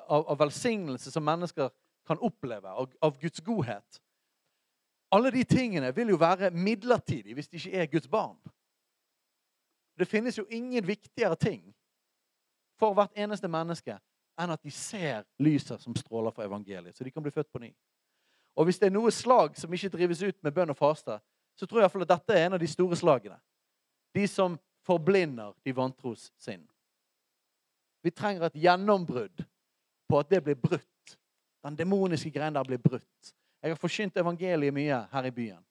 av, av velsignelse som mennesker kan oppleve, av, av Guds godhet. Alle de tingene vil jo være midlertidige hvis de ikke er Guds barn. Det finnes jo ingen viktigere ting for hvert eneste menneske enn at de ser lyset som stråler fra evangeliet, så de kan bli født på ny. Og hvis det er noe slag som ikke drives ut med bønn og faste, så tror jeg at dette er en av de store slagene. De som forblinder de vantros sinn. Vi trenger et gjennombrudd på at det blir brutt. Den demoniske greien der blir brutt. Jeg har forkynt evangeliet mye her i byen.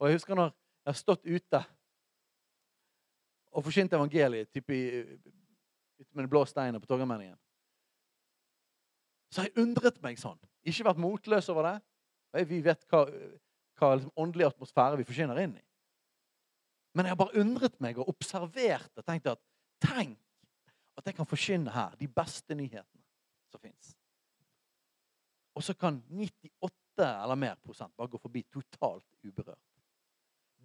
Og jeg husker når jeg har stått ute og forsynte evangeliet type i, med den blå steinen på Torgallmenningen. Så har jeg undret meg sånn. Ikke vært motløs over det. Vi vet hva, hva liksom åndelig atmosfære vi forkynner inn i. Men jeg har bare undret meg og observert og tenkt at tenk at jeg kan forkynne her de beste nyhetene som fins. Og så kan 98 eller mer prosent bare gå forbi totalt uberørt.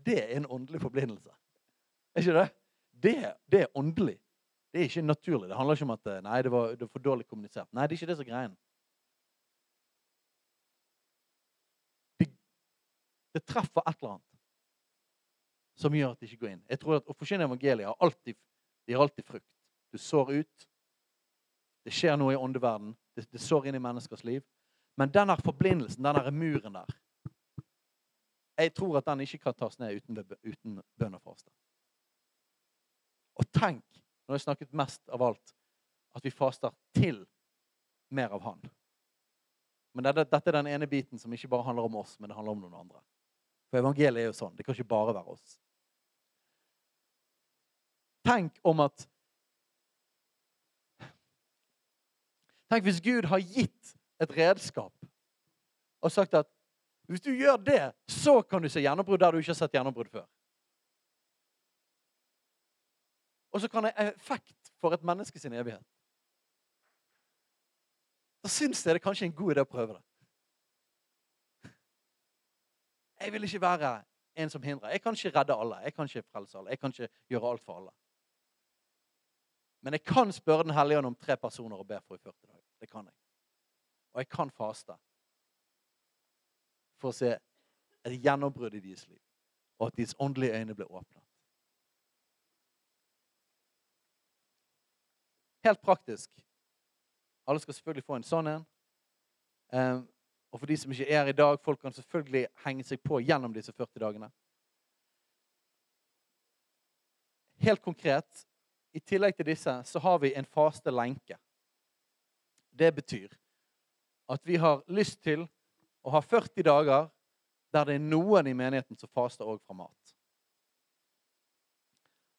Det er en åndelig forbindelse. Er ikke det? Det, det er åndelig. Det er ikke naturlig. Det handler ikke om at nei, det var, det var for dårlig kommunisert. Nei, det er ikke det som er greien. Det, det treffer et eller annet som gjør at det ikke går inn. Jeg tror at Å forsyne evangeliet har alltid, de har alltid frukt. Du sår ut. Det skjer noe i åndeverden. Det, det sår inn i menneskers liv. Men denne den denne muren der Jeg tror at den ikke kan tas ned uten, uten bønn og faste. Og tenk, når jeg snakket mest av alt, at vi faster til mer av Han. Men dette, dette er den ene biten som ikke bare handler om oss, men det handler om noen andre. For evangeliet er jo sånn. Det kan ikke bare være oss. Tenk om at Tenk hvis Gud har gitt et redskap og sagt at hvis du gjør det, så kan du se gjennombrudd der du ikke har sett gjennombrudd før. Og så kan ha effekt for et menneske sin evighet. Da syns jeg det er kanskje en god idé å prøve det. Jeg vil ikke være en som hindrer. Jeg kan ikke redde alle. Jeg kan ikke frelse alle. Jeg kan ikke gjøre alt for alle. Men jeg kan spørre Den hellige ånd om tre personer og be for i 40 dager. Det kan jeg. Og jeg kan faste for å se et gjennombrudd i deres liv, og at deres åndelige øyne blir åpnet. Helt praktisk. Alle skal selvfølgelig få en sånn en. Um, og for de som ikke er i dag, folk kan selvfølgelig henge seg på gjennom disse 40 dagene. Helt konkret i tillegg til disse så har vi en faste lenke. Det betyr at vi har lyst til å ha 40 dager der det er noen i menigheten som faster òg fra mat.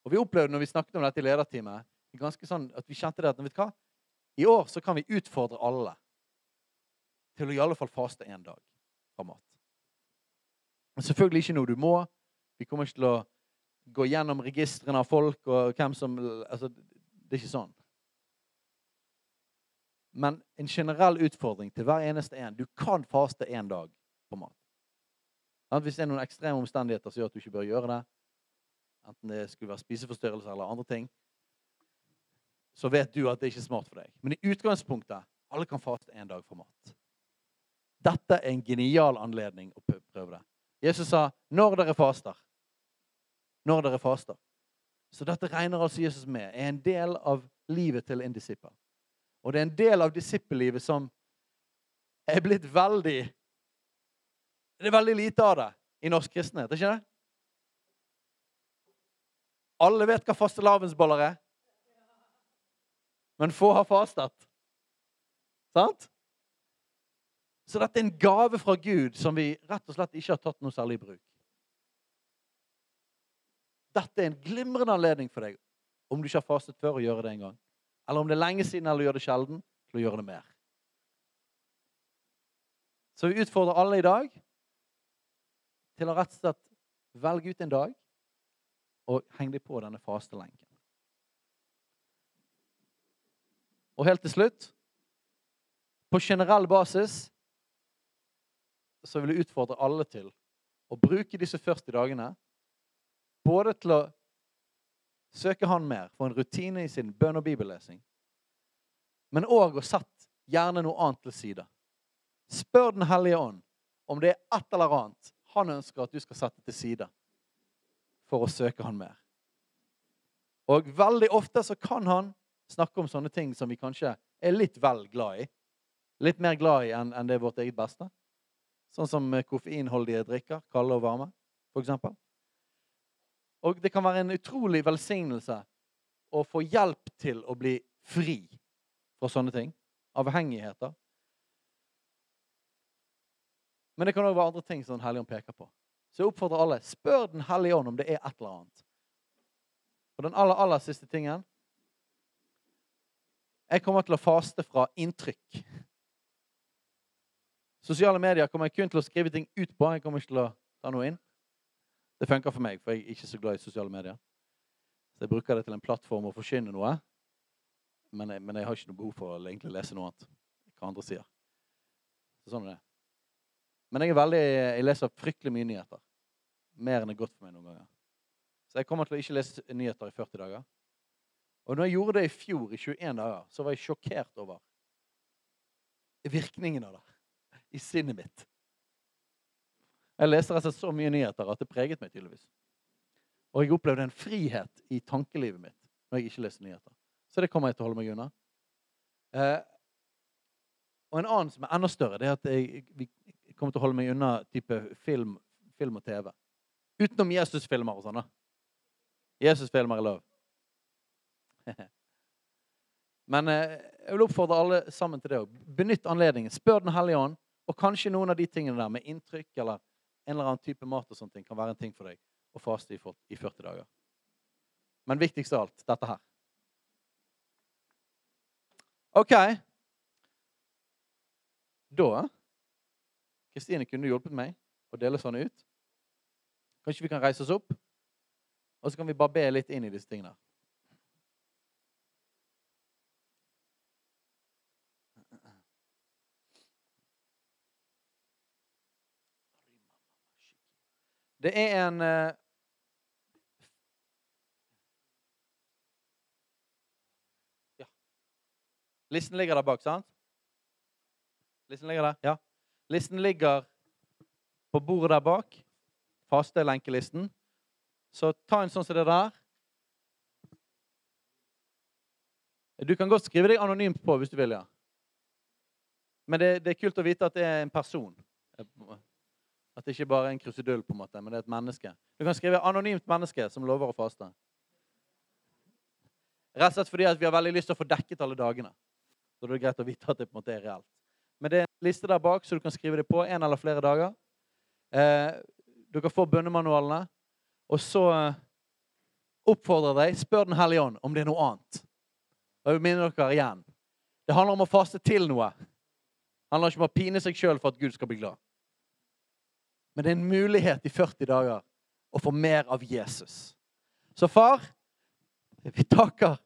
Og Vi opplevde når vi snakket om dette i lederteamet, ganske sånn at vi kjente det at vet hva? i år så kan vi utfordre alle til å i alle fall faste én dag fra mat. Men selvfølgelig ikke noe du må. Vi kommer ikke til å gå gjennom registrene av folk og hvem som altså, Det er ikke sånn. Men en generell utfordring til hver eneste en. Du kan faste én dag på mat. Hvis det er noen ekstreme omstendigheter som gjør at du ikke bør gjøre det, enten det skulle være spiseforstyrrelser eller andre ting, så vet du at det ikke er smart for deg. Men i utgangspunktet alle kan faste én dag for mat. Dette er en genial anledning å prøve det. Jesus sa 'når dere faster' når dere faster. Så dette regner altså Jesus med er en del av livet til en disippel. Og det er en del av disippellivet som er blitt veldig Det er veldig lite av det i norsk kristenhet, ikke det? Alle vet hva fastelavnsboller er. Men få har fastet. Sant? Så dette er en gave fra Gud som vi rett og slett ikke har tatt noe særlig i bruk. Dette er en glimrende anledning for deg, om du ikke har fastet før, å gjøre det en gang. Eller om det er lenge siden eller gjør det sjelden, til å gjøre det mer. Så vi utfordrer alle i dag til å rett og slett velge ut en dag og henge deg på denne fastelenken. Og helt til slutt På generell basis så vil jeg utfordre alle til å bruke disse 40 dagene både til å søke Han mer, få en rutine i sin bønn og bibellesing, men òg å sette gjerne noe annet til side. Spør Den hellige ånd om det er et eller annet han ønsker at du skal sette til side for å søke han mer. Og veldig ofte så kan han snakke om sånne ting som vi kanskje er litt vel glad i. Litt mer glad i enn det er vårt eget beste. Sånn som koffeinholdige drikker, kalde og varme, f.eks. Og det kan være en utrolig velsignelse å få hjelp til å bli fri fra sånne ting. Avhengigheter. Men det kan òg være andre ting som Den hellige ånd peker på. Så jeg oppfordrer alle spør Den hellige ånd om det er et eller annet. Og den aller, aller siste tingen Jeg kommer til å faste fra inntrykk. Sosiale medier kommer jeg kun til å skrive ting ut på. Jeg kommer ikke til å ta noe inn. Det funker for meg, for jeg er ikke så glad i sosiale medier. Så jeg bruker det til en plattform å forkynne noe. Men jeg, men jeg har ikke noe behov for å egentlig lese noe annet. Hva andre sier. Så sånn er det. Men jeg veldig, jeg leser fryktelig mye nyheter. Mer enn det er godt for meg noen ganger. Så jeg kommer til å ikke lese nyheter i 40 dager. Og når jeg gjorde det i fjor, i 21 dager, så var jeg sjokkert over virkningen av det i sinnet mitt. Jeg leste slett så mye nyheter at det preget meg tydeligvis. Og jeg opplevde en frihet i tankelivet mitt når jeg ikke leste nyheter. Så det kommer jeg til å holde meg unna. Eh, og en annen som er enda større, det er at jeg, jeg kommer til å holde meg unna type film, film og TV. Utenom Jesus-filmer og sånn. da. Jesus-filmer er lov. Men eh, jeg vil oppfordre alle sammen til det. Benytt anledningen. Spør Den hellige ånd. Og kanskje noen av de tingene der med inntrykk eller en eller annen type mat og sånne ting kan være en ting for deg å faste i 40 dager. Men viktigst av alt dette her. OK. Da Kristine, kunne du hjulpet meg å dele sånn ut? Kanskje vi kan reise oss opp? Og så kan vi bare be litt inn i disse tingene. Det er en eh, Ja. Listen ligger der bak, sant? Listen ligger der? Ja. Listen ligger på bordet der bak. Faste lenkelisten. Så ta en sånn som det der. Du kan godt skrive deg anonymt på hvis du vil, ja. Men det, det er kult å vite at det er en person. At det ikke bare er en krusedull, på en måte, men det er et menneske. Du kan skrive 'anonymt menneske som lover å faste'. Rett og slett fordi at vi har veldig lyst til å få dekket alle dagene. Så det er greit å vite at det på en måte er reelt. Men det er en liste der bak, så du kan skrive det på en eller flere dager. Eh, kan få bønnemanualene. Og så eh, oppfordrer deg, spør Den hellige ånd om det er noe annet. Og jeg minner dere igjen. Det handler om å faste til noe. Det handler ikke om å pine seg sjøl for at Gud skal bli glad. Men det er en mulighet i 40 dager å få mer av Jesus. Så far, vi takker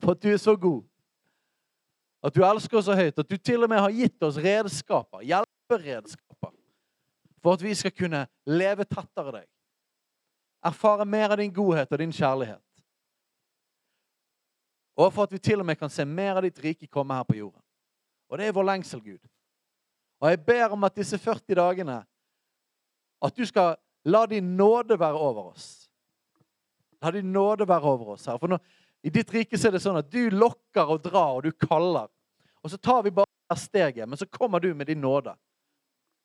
for at du er så god. At du elsker oss så høyt. At du til og med har gitt oss redskaper, hjelperedskaper, for at vi skal kunne leve tettere deg. Erfare mer av din godhet og din kjærlighet. Og for at vi til og med kan se mer av ditt rike komme her på jorden. Og det er vår lengsel, Gud. Og jeg ber om at disse 40 dagene at du skal la din nåde være over oss. La din nåde være over oss her. For når, I ditt rike så er det sånn at du lokker og drar, og du kaller. Og så tar vi bare steget, men så kommer du med din nåde.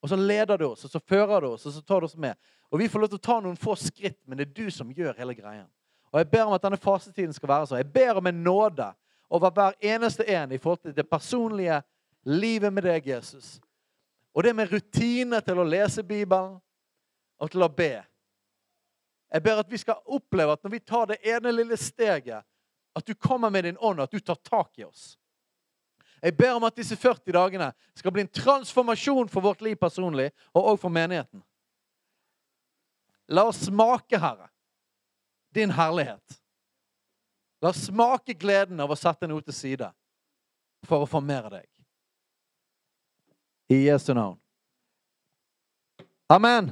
Og så leder du oss, og så fører du oss, og så tar du oss med. Og vi får lov til å ta noen få skritt, men det er du som gjør hele greien. Og jeg ber om at denne fasetiden skal være sånn. Jeg ber om en nåde over hver eneste en i forhold til det personlige livet med deg, Jesus. Og det med rutine til å lese Bibelen, og til å be. Jeg ber at vi skal oppleve at når vi tar det ene lille steget, at du kommer med din ånd, at du tar tak i oss. Jeg ber om at disse 40 dagene skal bli en transformasjon for vårt liv personlig, og også for menigheten. La oss smake, Herre, din herlighet. La oss smake gleden av å sette noe til side for å av deg. I Jesu navn. Amen.